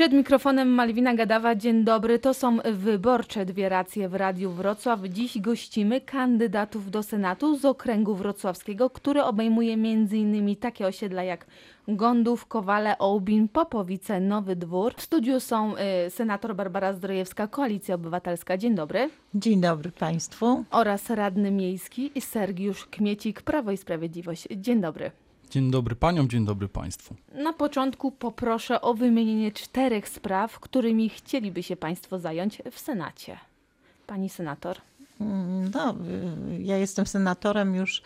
Przed mikrofonem Malwina Gadawa. Dzień dobry. To są wyborcze dwie racje w Radiu Wrocław. Dziś gościmy kandydatów do Senatu z okręgu wrocławskiego, który obejmuje m.in. takie osiedla jak Gondów, Kowale, Ołbin, Popowice, Nowy Dwór. W studiu są y, senator Barbara Zdrojewska, Koalicja Obywatelska. Dzień dobry. Dzień dobry Państwu. Oraz radny miejski Sergiusz Kmiecik, Prawo i Sprawiedliwość. Dzień dobry. Dzień dobry paniom, dzień dobry państwu. Na początku poproszę o wymienienie czterech spraw, którymi chcieliby się Państwo zająć w Senacie. Pani senator. Mm, No, y, ja jestem senatorem już y,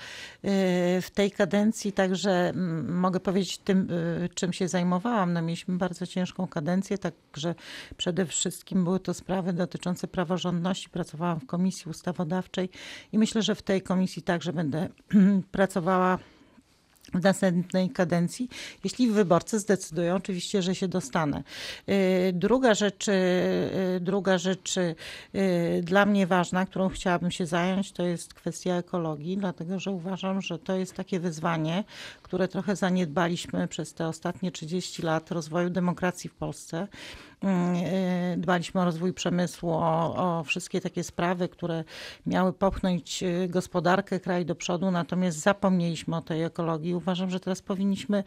w tej kadencji, także mm, mogę powiedzieć tym, y, czym się zajmowałam. No, mieliśmy bardzo ciężką kadencję, także przede wszystkim były to sprawy dotyczące praworządności. Pracowałam w Komisji Ustawodawczej i myślę, że w tej komisji także będę pracowała w następnej kadencji, jeśli wyborcy zdecydują oczywiście, że się dostanę. Y, Druga rzecz, y, druga rzecz y, dla mnie ważna, którą chciałabym się zająć, to jest kwestia ekologii, dlatego że uważam, że to jest takie wyzwanie, które trochę zaniedbaliśmy przez te ostatnie 30 lat rozwoju demokracji w Polsce. Y, Dbaliśmy o rozwój przemysłu, o, o wszystkie takie sprawy, które miały popchnąć y, gospodarkę kraju do przodu, natomiast zapomnieliśmy o tej ekologii. Uważam, że teraz powinniśmy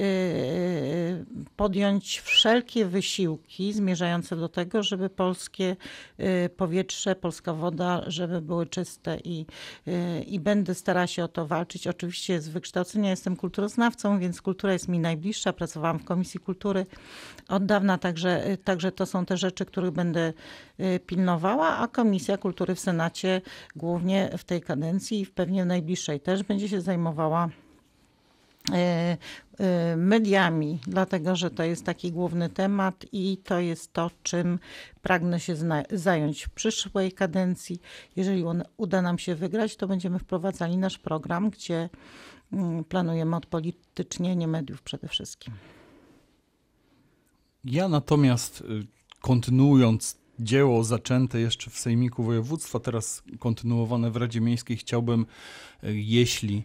y, podjąć wszelkie wysiłki zmierzające do tego, żeby polskie powietrze, polska woda, żeby były czyste i, i będę starała się o to walczyć. Oczywiście z wykształcenia jestem kulturoznawcą, więc kultura jest mi najbliższa. Pracowałam w Komisji Kultury od dawna, także, także to są te rzeczy, których będę y, pilnowała, a Komisja Kultury w Senacie głównie w tej kadencji i pewnie w najbliższej też będzie się zajmowała mediami, dlatego że to jest taki główny temat i to jest to, czym pragnę się zająć w przyszłej kadencji. Jeżeli on, uda nam się wygrać, to będziemy wprowadzali nasz program, gdzie mm, planujemy odpolitycznienie mediów przede wszystkim. Ja natomiast y, kontynuując dzieło zaczęte jeszcze w Sejmiku Województwa, teraz kontynuowane w Radzie Miejskiej, chciałbym, y, jeśli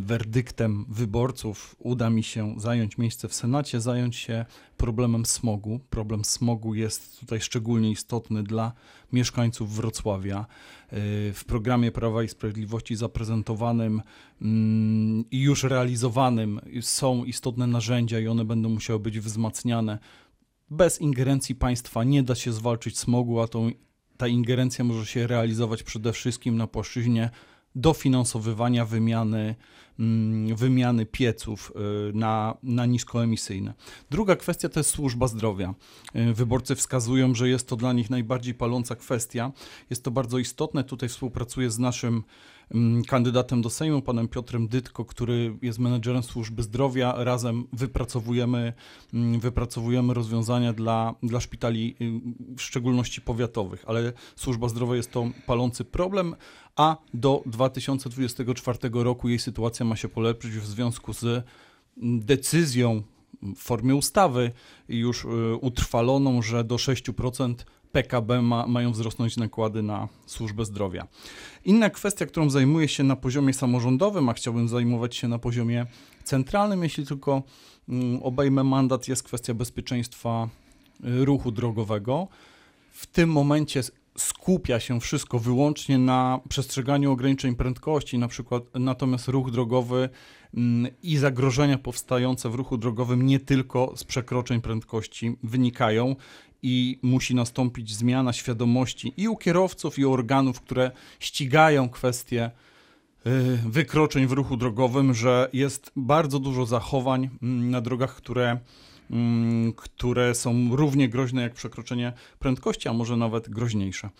werdyktem wyborców uda mi się zająć miejsce w Senacie, zająć się problemem smogu. Problem smogu jest tutaj szczególnie istotny dla mieszkańców Wrocławia. Y, W programie Prawa i Sprawiedliwości zaprezentowanym mm, i już realizowanym są istotne narzędzia i one będą musiały być wzmacniane. Bez ingerencji państwa nie da się zwalczyć smogu, a tą, ta ingerencja może się realizować przede wszystkim na płaszczyźnie dofinansowywania wymiany, mm, wymiany pieców y, na, na niskoemisyjne. Druga kwestia to jest służba zdrowia. Y, Wyborcy wskazują, że jest to dla nich najbardziej paląca kwestia. Jest to bardzo istotne. Tutaj współpracuję z naszym kandydatem do Sejmu, panem Piotrem Dytko, który jest menedżerem służby zdrowia. Razem wypracowujemy, mm, wypracowujemy rozwiązania dla, dla szpitali, y, w szczególności powiatowych, ale służba zdrowia jest to palący problem, a do 2024 roku jej sytuacja ma się polepszyć w związku z mm, decyzją w formie ustawy już y, utrwaloną, że do 6% PKB ma, mają wzrosnąć nakłady na służbę zdrowia. Inna kwestia, którą zajmuję się na poziomie samorządowym, a chciałbym zajmować się na poziomie centralnym, jeśli tylko mm, obejmę mandat, jest kwestia bezpieczeństwa y, ruchu drogowego. W tym momencie skupia się wszystko wyłącznie na przestrzeganiu ograniczeń prędkości, na przykład natomiast ruch drogowy mm, i zagrożenia powstające w ruchu drogowym nie tylko z przekroczeń prędkości wynikają i musi nastąpić zmiana świadomości i u kierowców, i u organów, które ścigają kwestie y, wykroczeń w ruchu drogowym, że jest bardzo dużo zachowań mm, na drogach, które, mm, które są równie groźne jak przekroczenie prędkości, a może nawet groźniejsze.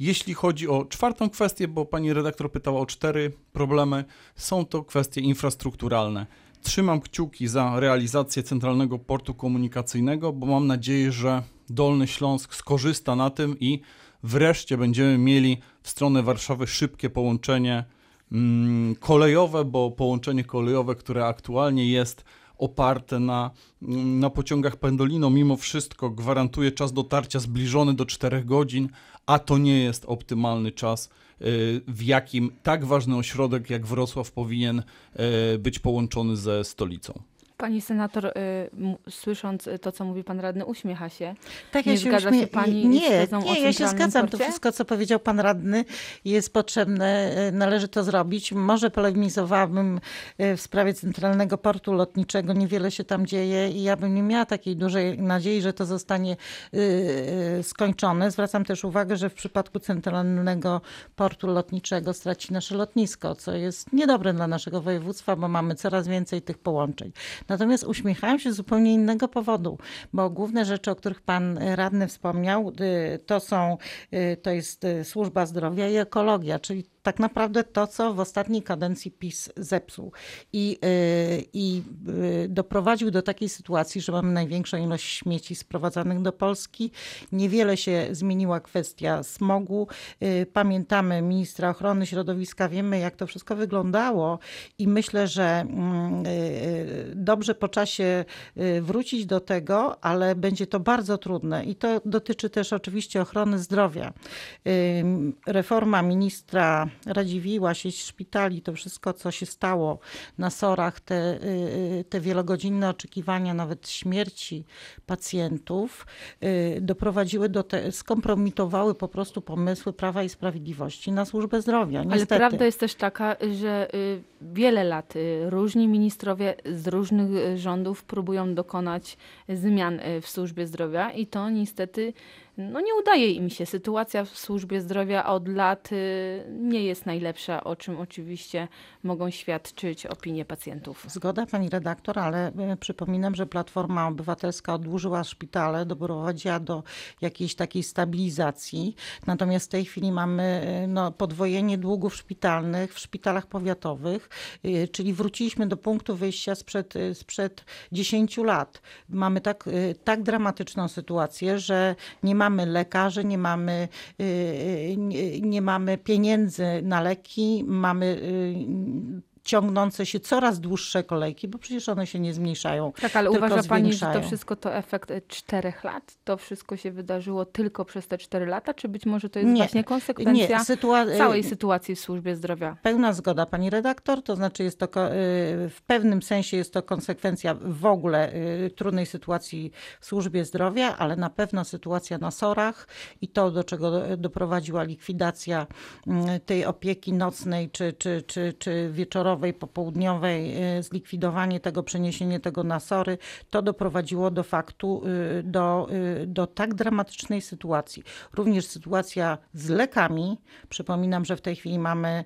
Jeśli chodzi o czwartą kwestię, bo pani redaktor pytała o cztery problemy, są to kwestie infrastrukturalne. Trzymam kciuki za realizację centralnego portu komunikacyjnego, bo mam nadzieję, że Dolny Śląsk skorzysta na tym i wreszcie będziemy mieli w stronę Warszawy szybkie połączenie mm, kolejowe, bo połączenie kolejowe, które aktualnie jest oparte na, mm, na pociągach Pendolino, mimo wszystko gwarantuje czas dotarcia zbliżony do 4 godzin, a to nie jest optymalny czas, y, w jakim tak ważny ośrodek jak Wrocław powinien y, być połączony ze stolicą. Pani senator, y, słysząc to, co mówi pan radny, uśmiecha się. Tak, Nie ja się zgadza uśmie- się pani Nie, nie, ja się zgadzam. To Porcie? wszystko, co powiedział pan radny, jest potrzebne, e, należy to zrobić. Może polemizowałabym e, w sprawie Centralnego Portu Lotniczego. Niewiele się tam dzieje i ja bym nie miała takiej dużej nadziei, że to zostanie skończone. Zwracam też uwagę, że w przypadku Centralnego Portu Lotniczego straci nasze lotnisko, co jest niedobre dla naszego województwa, bo mamy coraz więcej tych połączeń. Natomiast uśmiechałam się z zupełnie innego powodu, bo główne rzeczy, o których pan radny wspomniał, y, to są, y, to jest y, służba zdrowia i ekologia, czyli tak naprawdę to, co w ostatniej kadencji PiS zepsuł i, y, i y, doprowadził do takiej sytuacji, że mamy największą ilość śmieci sprowadzanych do Polski. Niewiele się zmieniła kwestia smogu. Y, Pamiętamy ministra ochrony środowiska, wiemy jak to wszystko wyglądało i myślę, że mm, dobrze po czasie wrócić do tego, ale będzie to bardzo trudne i to dotyczy też oczywiście ochrony zdrowia. Reforma ministra Radziwiła, sieć szpitali, to wszystko, co się stało na SOR-ach, te, y, te wielogodzinne oczekiwania, nawet śmierci pacjentów, y, doprowadziły do te, skompromitowały po prostu pomysły Prawa i Sprawiedliwości na służbę zdrowia. Ale Niestety. prawda jest też taka, że y, wiele lat y, różni ministrowie z różnych y, rządów próbują dokonać zmian y, w służbie zdrowia i to niestety no, nie udaje im się. Sytuacja w służbie zdrowia od lat y, nie jest najlepsza, o czym oczywiście mogą świadczyć opinie pacjentów. Zgoda pani redaktor, ale e, przypominam, że Platforma Obywatelska odłużyła szpitale, doprowadziła do jakiejś takiej stabilizacji. Natomiast w tej chwili mamy e, no, podwojenie długów szpitalnych w szpitalach powiatowych, e, czyli wróciliśmy do punktu wyjścia sprzed, sprzed 10 lat. Mamy tak, tak dramatyczną sytuację, że nie mamy lekarzy, nie mamy, e, e, nie, mamy pieniędzy na leki, mamy e, ciągnące się coraz dłuższe kolejki, bo przecież one się nie zmniejszają. Tak, ale uważa pani, że to wszystko to efekt y, czterech lat? To wszystko się wydarzyło tylko przez te cztery lata? Czy być może to jest Nie, właśnie konsekwencja sytua- całej sytuacji w służbie zdrowia? Pełna zgoda, pani redaktor, to znaczy jest to y, w pewnym sensie jest to konsekwencja w ogóle trudnej sytuacji w służbie zdrowia, ale na pewno sytuacja na SOR-ach i to, do czego do- doprowadziła likwidacja mm, tej opieki nocnej czy, czy, czy, czy wieczorowej, popołudniowej, y, zlikwidowanie tego, przeniesienie tego na SOR-y, to doprowadziło do faktu, y, do, y, do tak dramatycznej sytuacji. Również sytuacja z lekami. Przypominam, że w tej chwili mamy,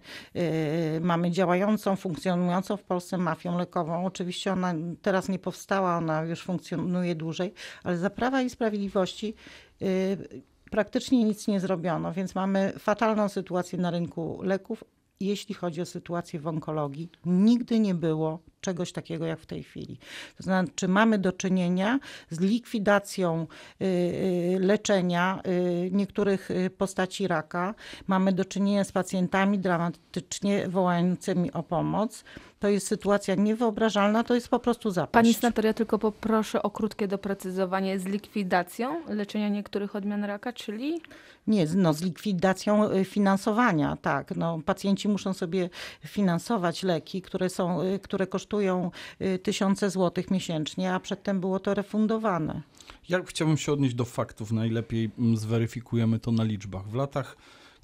mamy działającą, funkcjonującą w Polsce mafią lekową. Oczywiście ona teraz nie powstała, ona już funkcjonuje dłużej, ale za Prawa i Sprawiedliwości praktycznie nic nie zrobiono, więc mamy fatalną sytuację na rynku leków. Jeśli chodzi o sytuację w onkologii, nigdy nie było czegoś takiego jak w tej chwili. To znaczy, mamy do czynienia z likwidacją y, y, leczenia y, niektórych postaci raka. Mamy do czynienia z pacjentami dramatycznie wołającymi o pomoc. To jest sytuacja niewyobrażalna, to jest po prostu zapaść. Pani senator, ja tylko poproszę o krótkie doprecyzowanie z likwidacją leczenia niektórych odmian raka, czyli Nie, z- no, z likwidacją y, finansowania, tak. No, pacjenci muszą sobie finansować leki, które, są, y, które kosztują y, tysiące złotych miesięcznie, a przedtem było to refundowane. Ja chciałbym się odnieść do faktów. Najlepiej mm, zweryfikujemy to na liczbach. W latach,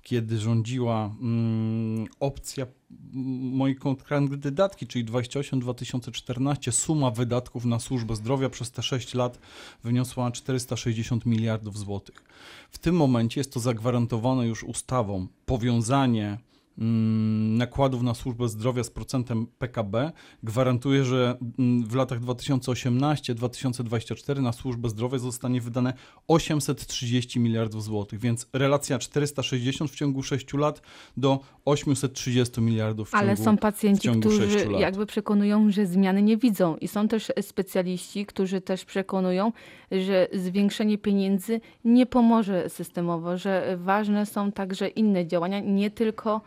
kiedy rządziła mm, opcja mm, mojej kandydatki, czyli 28-2014, suma wydatków na służbę zdrowia przez te 6 lat wyniosła 460 miliardów złotych. W tym momencie jest to zagwarantowane już ustawą. Powiązanie nakładów na służbę zdrowia z procentem PKB gwarantuje, że mm, w latach 2018-2024 na służbę zdrowia zostanie wydane 830 miliardów złotych, więc relacja 460 w ciągu 6 lat do 830 miliardów w ciągu ale są pacjenci, ciągu którzy jakby przekonują, że zmiany nie widzą. I są też specjaliści, którzy też przekonują, że zwiększenie pieniędzy nie pomoże systemowo, że ważne są także inne działania, nie tylko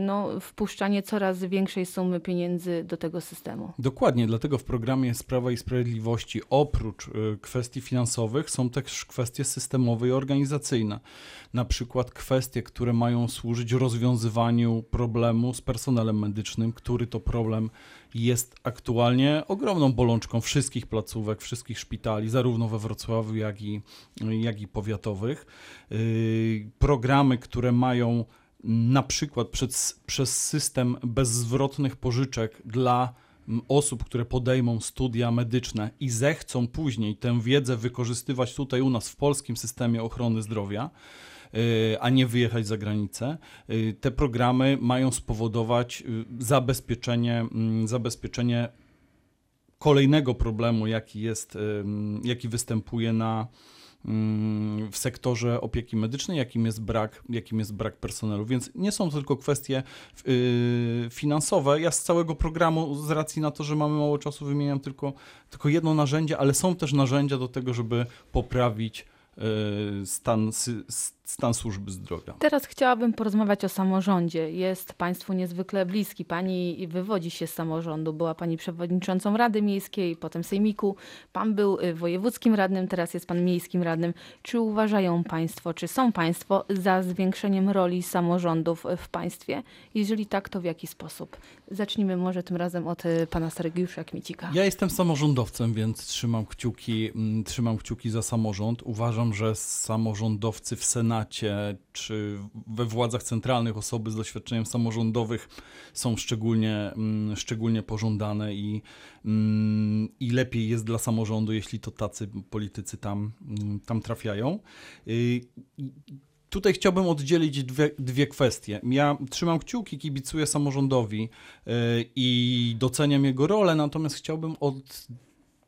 no, wpuszczanie coraz większej sumy pieniędzy do tego systemu. Dokładnie, dlatego w programie Sprawa i Sprawiedliwości oprócz y, kwestii finansowych są też kwestie systemowe i organizacyjne. Na przykład kwestie, które mają służyć rozwiązywaniu problemu z personelem medycznym, który to problem jest aktualnie ogromną bolączką wszystkich placówek, wszystkich szpitali, zarówno we Wrocławiu, jak i, jak i powiatowych. Y, Programy, które mają na przykład przez, przez system bezzwrotnych pożyczek dla m, osób, które podejmą studia medyczne i zechcą później tę wiedzę wykorzystywać tutaj u nas w polskim systemie ochrony zdrowia, y, a nie wyjechać za granicę. Y, Te programy mają spowodować y, zabezpieczenie, mm, zabezpieczenie kolejnego problemu, jaki jest, ym, jaki występuje na, w sektorze opieki medycznej, jakim jest brak, jakim jest brak personelu. Więc nie są to tylko kwestie y, finansowe. Ja z całego programu, z racji na to, że mamy mało czasu, wymieniam tylko, tylko jedno narzędzie, ale są też narzędzia do tego, żeby poprawić y, stan, sy- stan służby zdrowia. Teraz chciałabym porozmawiać o samorządzie. Jest Państwu niezwykle bliski. Pani wywodzi się z samorządu. Była Pani przewodniczącą Rady Miejskiej, potem Sejmiku. Pan był y, wojewódzkim radnym, teraz jest Pan miejskim radnym. Czy uważają Państwo, czy są Państwo za zwiększeniem roli samorządów w państwie? Jeżeli tak, to w jaki sposób? Zacznijmy może tym razem od y, Pana Sergiusza Kmicika. Ja jestem samorządowcem, więc trzymam kciuki, mm, trzymam kciuki za samorząd. Uważam, że samorządowcy w Senacie czy we władzach centralnych osoby z doświadczeniem samorządowych są szczególnie, mm, szczególnie pożądane i, mm, i lepiej jest dla samorządu, jeśli to tacy politycy tam, mm, tam trafiają. Y, Tutaj chciałbym oddzielić dwie, dwie kwestie. Ja trzymam kciuki, kibicuję samorządowi y, i doceniam jego rolę, natomiast chciałbym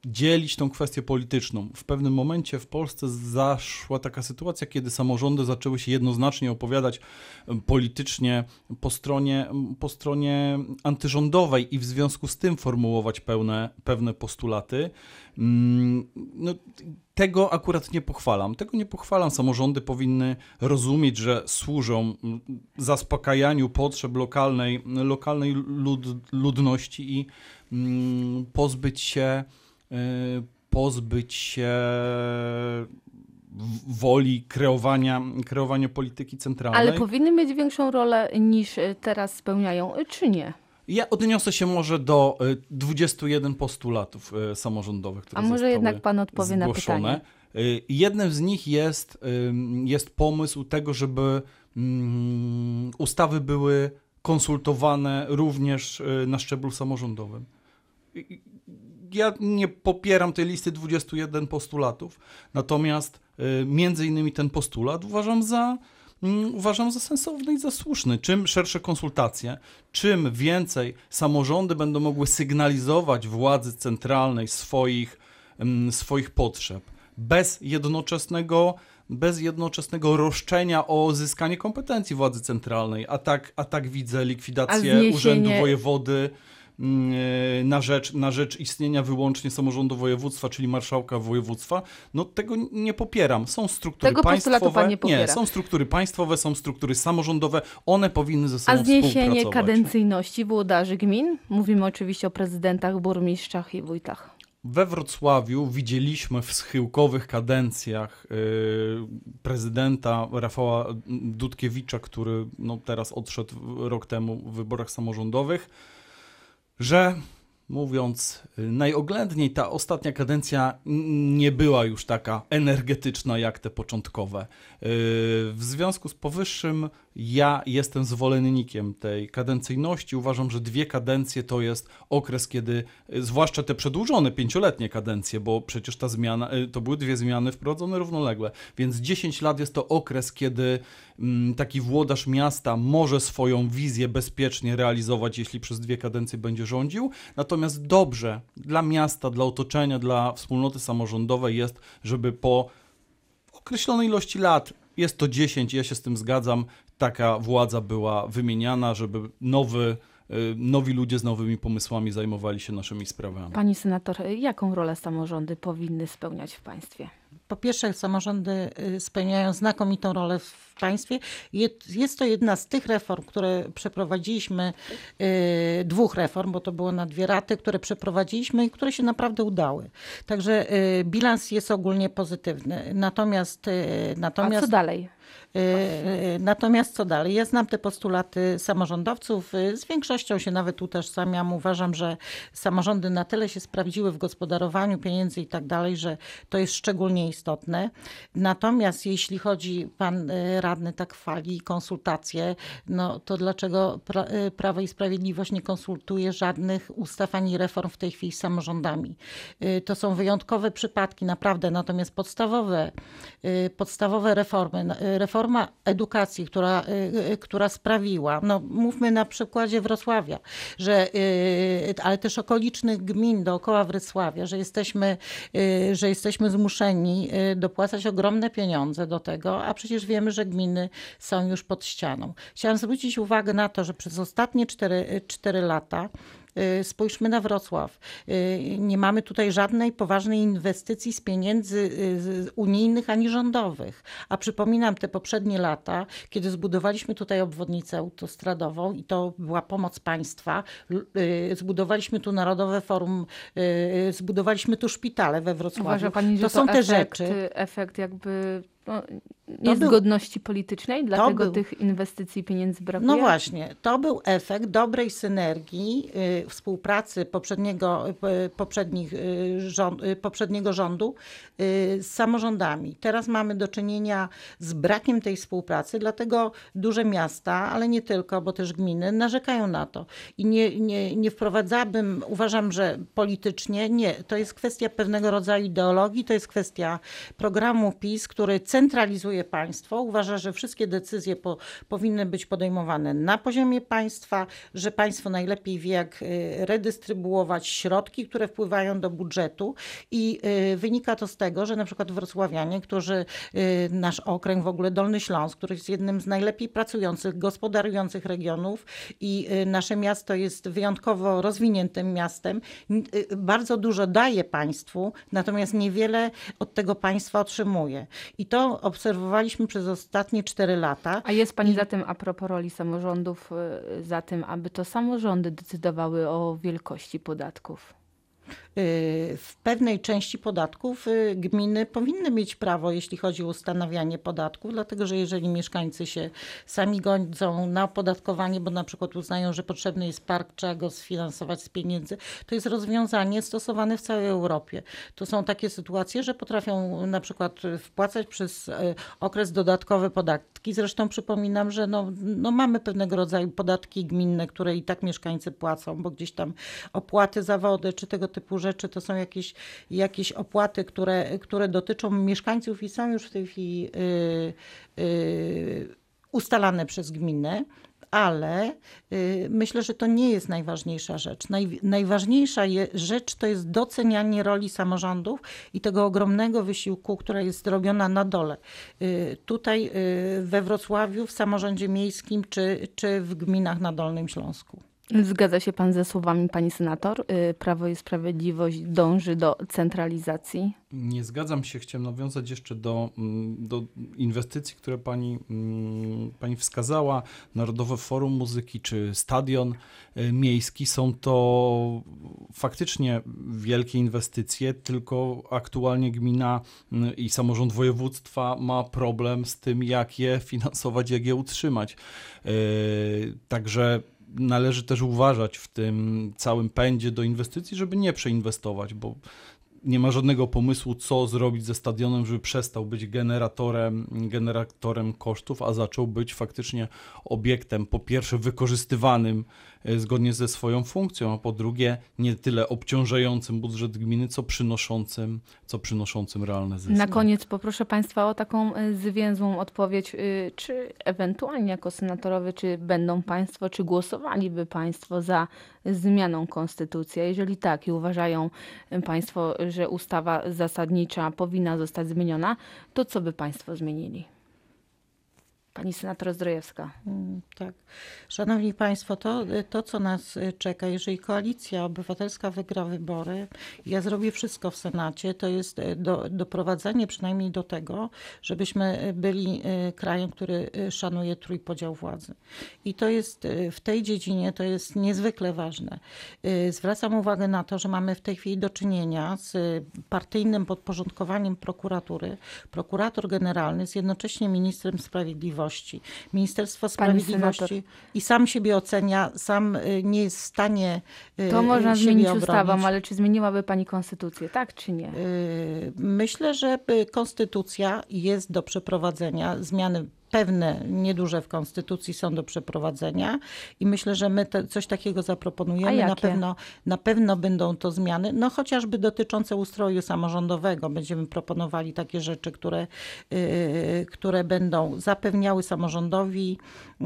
oddzielić tą kwestię polityczną. W pewnym momencie w Polsce zaszła taka sytuacja, kiedy samorządy zaczęły się jednoznacznie opowiadać politycznie po stronie, po stronie antyrządowej i w związku z tym formułować pełne, pewne postulaty. Mm, No, tego akurat nie pochwalam. Tego nie pochwalam. Samorządy powinny rozumieć, że służą mm, zaspokajaniu potrzeb lokalnej, lokalnej lud, ludności i mm, pozbyć się, pozbyć się woli kreowania, kreowania polityki centralnej. Ale powinny mieć większą rolę niż y, teraz spełniają, y, czy nie? Ja odniosę się może do y, 21 postulatów y, samorządowych, które A może jednak Pan odpowie na zgłoszone. pytanie? Y, Jednym z nich jest, jest pomysł tego, żeby mm, ustawy były konsultowane również y, na szczeblu samorządowym. Ja nie popieram tej listy 21 postulatów, natomiast y, między innymi ten postulat uważam za, mm, uważam za sensowny i za słuszny. Czym szersze konsultacje, czym więcej samorządy będą mogły sygnalizować władzy centralnej swoich, mm, swoich potrzeb, bez jednoczesnego, bez jednoczesnego roszczenia o zyskanie kompetencji władzy centralnej, a tak, a tak widzę likwidację urzędu wojewody na rzecz, na rzecz istnienia wyłącznie samorządu województwa, czyli marszałka województwa, no tego nie popieram. Są struktury Tego państwowe. nie popiera. są struktury państwowe, są struktury samorządowe, one powinny ze A sobą zniesienie współpracować. kadencyjności włodarzy gmin? Mówimy oczywiście o prezydentach, burmistrzach i wójtach. We Wrocławiu widzieliśmy w schyłkowych kadencjach y, prezydenta Rafała Dudkiewicza, który no, teraz odszedł rok temu w wyborach samorządowych, że mówiąc najoględniej, ta ostatnia kadencja nie była już taka energetyczna jak te początkowe. Y, W związku z powyższym ja jestem zwolennikiem tej kadencyjności. Uważam, że dwie kadencje to jest okres, kiedy, y, zwłaszcza te przedłużone pięcioletnie kadencje, bo przecież ta zmiana, y, to były dwie zmiany wprowadzone równolegle, więc 10 lat jest to okres, kiedy taki włodarz miasta może swoją wizję bezpiecznie realizować, jeśli przez dwie kadencje będzie rządził. Natomiast dobrze dla miasta, dla otoczenia, dla wspólnoty samorządowej jest, żeby po określonej ilości lat, jest to 10, ja się z tym zgadzam, taka władza była wymieniana, żeby nowy, y, nowi ludzie z nowymi pomysłami zajmowali się naszymi sprawami. Pani senator, jaką rolę samorządy powinny spełniać w państwie? Po pierwsze, samorządy y, spełniają znakomitą rolę w państwie. Jest to jedna z tych reform, które przeprowadziliśmy, y, dwóch reform, bo to było na dwie raty, które przeprowadziliśmy i które się naprawdę udały. Także y, bilans jest ogólnie pozytywny. Natomiast, natomiast... A co dalej? E, natomiast co dalej? Ja znam te postulaty samorządowców. Z większością się nawet utożsamiam. Uważam, że samorządy na tyle się sprawdziły w gospodarowaniu pieniędzy i tak dalej, że to jest szczególnie istotne. Natomiast jeśli chodzi, pan e, radny tak chwali konsultacje, no to dlaczego e, Prawo i Sprawiedliwość nie konsultuje żadnych ustaw ani reform w tej chwili z samorządami? To są wyjątkowe przypadki, naprawdę. Natomiast podstawowe, podstawowe reformy reforma edukacji, która, y, y, która sprawiła, no mówmy na przykładzie Wrocławia, że, y, ale też okolicznych gmin dookoła Wrocławia, że jesteśmy, że jesteśmy zmuszeni dopłacać ogromne pieniądze do tego, a przecież wiemy, że gminy są już pod ścianą. Chciałam zwrócić uwagę na to, że przez ostatnie 4, 4 lata spójrzmy na Wrocław. Y, nie mamy tutaj żadnej poważnej inwestycji z pieniędzy y, unijnych ani rządowych. A przypominam te poprzednie lata, kiedy zbudowaliśmy tutaj obwodnicę autostradową i to była pomoc państwa. Zbudowaliśmy tu Narodowe Forum, zbudowaliśmy tu szpitale we Wrocławiu. Uważa pani, to, to są te efekt, rzeczy. Efekt jakby no, niezgodności był, politycznej, dlatego był, tych inwestycji pieniędzy brakuje? No właśnie, to był efekt dobrej synergii y, współpracy poprzedniego, y, poprzednich, y, rząd, y, poprzedniego rządu y, z samorządami. Teraz mamy do czynienia z brakiem tej współpracy, dlatego duże miasta, ale nie tylko, bo też gminy narzekają na to. I nie, nie, nie wprowadzałabym, uważam, że politycznie nie. To jest kwestia pewnego rodzaju ideologii, to jest kwestia programu PiS, który centralizuje państwo, uważa, że wszystkie decyzje po, powinny być podejmowane na poziomie państwa, że państwo najlepiej wie, jak y, redystrybuować środki, które wpływają do budżetu i y, wynika to z tego, że na przykład wrocławianie, którzy, y, nasz okręg, w ogóle Dolny Śląsk, który jest jednym z najlepiej pracujących, gospodarujących regionów i nasze miasto jest wyjątkowo rozwiniętym miastem, bardzo dużo daje państwu, natomiast niewiele od tego państwa otrzymuje. I to obserwowaliśmy przez ostatnie cztery lata. A jest Pani I... za tym, a propos roli samorządów, y, za tym, aby to samorządy decydowały o wielkości podatków? Y, w pewnej części podatków y, gminy powinny mieć prawo, jeśli chodzi o ustanawianie podatków, dlatego że jeżeli mieszkańcy się sami godzą na opodatkowanie, bo na przykład uznają, że potrzebny jest park, trzeba go sfinansować z pieniędzy, to jest rozwiązanie stosowane w całej Europie. To są takie sytuacje, że potrafią na przykład wpłacać przez y, okres dodatkowe podatki. Zresztą przypominam, że no, no mamy pewnego rodzaju podatki gminne, które i tak mieszkańcy płacą, bo gdzieś tam opłaty za wodę czy tego typu rzeczy to są jakieś, jakieś opłaty, które, które dotyczą mieszkańców i są już w tej chwili yy, yy, ustalane przez gminę ale y, myślę, że to nie jest najważniejsza rzecz. Naj, najważniejsza je, rzecz to jest docenianie roli samorządów i tego ogromnego wysiłku, która jest robiona na dole. Y, tutaj y, we Wrocławiu, w samorządzie miejskim czy, czy w gminach na Dolnym Śląsku. Zgadza się pan ze słowami pani senator? Y, Prawo i Sprawiedliwość dąży do centralizacji? Nie zgadzam się. Chciałem nawiązać jeszcze do, mm, do inwestycji, które pani, mm, pani wskazała. Narodowe Forum Muzyki czy Stadion y, Miejski są to faktycznie wielkie inwestycje, tylko aktualnie gmina mm, i samorząd województwa ma problem z tym, jak je finansować, jak je utrzymać. Y, także należy też uważać w tym całym pędzie do inwestycji, żeby nie przeinwestować, bo nie ma żadnego pomysłu, co zrobić ze stadionem, żeby przestał być generatorem, generatorem kosztów, a zaczął być faktycznie obiektem, po pierwsze wykorzystywanym e, zgodnie ze swoją funkcją, a po drugie nie tyle obciążającym budżet gminy, co przynoszącym, co przynoszącym realne zyski. Na koniec poproszę Państwa o taką e, zwięzłą odpowiedź, e, czy ewentualnie jako senatorowie, czy będą Państwo, czy głosowaliby Państwo za zmianą konstytucji? Jeżeli tak i uważają Państwo, że ustawa zasadnicza powinna zostać zmieniona, to co by Państwo zmienili? Pani senator Zdrojewska. Mm, Tak. Szanowni Państwo, to, to co nas czeka, jeżeli Koalicja Obywatelska wygra wybory, ja zrobię wszystko w Senacie, to jest y, do, doprowadzenie przynajmniej do tego, żebyśmy byli y, krajem, który y, szanuje trójpodział władzy. I to jest w tej dziedzinie to jest niezwykle ważne. Zwracam uwagę na to, że mamy w tej chwili do czynienia z partyjnym podporządkowaniem prokuratury. Prokurator generalny jest jednocześnie ministrem sprawiedliwości. Ministerstwo Pani Sprawiedliwości i sam siebie ocenia, sam y, nie jest w stanie y, To można zmienić obronić. ustawą, ale czy zmieniłaby pani konstytucję, tak czy nie? Y, Myślę, że konstytucja jest do przeprowadzenia. Zmiany pewne, nieduże w konstytucji są do przeprowadzenia i myślę, że my te, coś takiego zaproponujemy. Na pewno, na pewno będą to zmiany, no chociażby dotyczące ustroju samorządowego. Będziemy proponowali takie rzeczy, które, y, które będą zapewniały samorządowi y,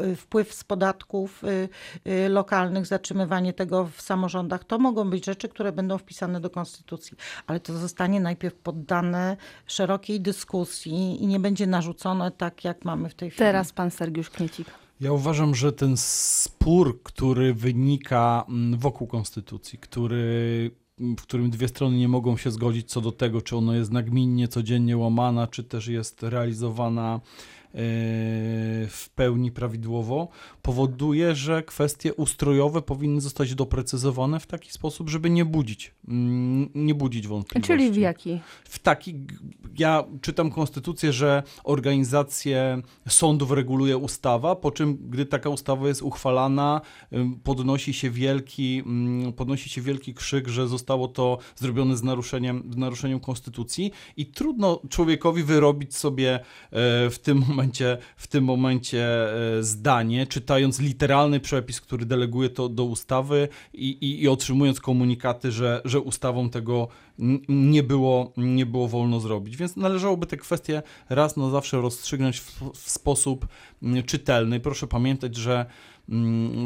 y, wpływ z podatków y, y, lokalnych, zatrzymywanie tego w samorządach. To mogą być rzeczy, które będą wpisane do konstytucji, ale to zostanie najpierw poddane szerokiej dyskusji i nie będzie narzucone tak, jak mamy w tej chwili. Teraz pan Sergiusz Kmiecik. Ja uważam, że ten spór, który wynika mm, wokół konstytucji, który, w którym dwie strony nie mogą się zgodzić co do tego, czy ona jest nagminnie, codziennie łamana, czy też jest realizowana w pełni prawidłowo, powoduje, że kwestie ustrojowe powinny zostać doprecyzowane w taki sposób, żeby nie budzić, mm, nie budzić wątpliwości Czyli w jaki? w taki. Ja czytam konstytucję, że organizację sądów reguluje ustawa, po czym, gdy taka ustawa jest uchwalana, podnosi się wielki, mm, podnosi się wielki krzyk, że zostało to zrobione z naruszeniem, z naruszeniem konstytucji i trudno człowiekowi wyrobić sobie e, w tym momencie, w tym momencie e, zdanie, czytając literalny przepis, który deleguje to do ustawy i, i, i otrzymując komunikaty, że, że ustawą tego nie było, nie było wolno zrobić. Więc należałoby te kwestie raz na zawsze rozstrzygnąć w, w sposób czytelny. Proszę pamiętać, że,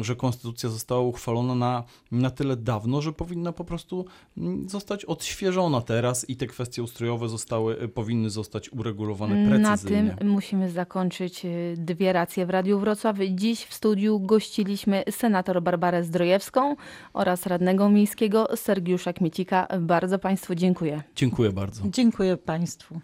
że konstytucja została uchwalona na, na tyle dawno, że powinna po prostu mm, zostać odświeżona teraz i te kwestie ustrojowe zostały, y, powinny zostać uregulowane Na precyzyjnie. tym musimy zakończyć y, dwie racje w Radiu Wrocław. Dziś w studiu gościliśmy senator Barbarę Zdrojewską oraz radnego miejskiego Sergiusza Kmiecika. Bardzo Państwu dziękuję. Dziękuję bardzo. Dziękuję Państwu.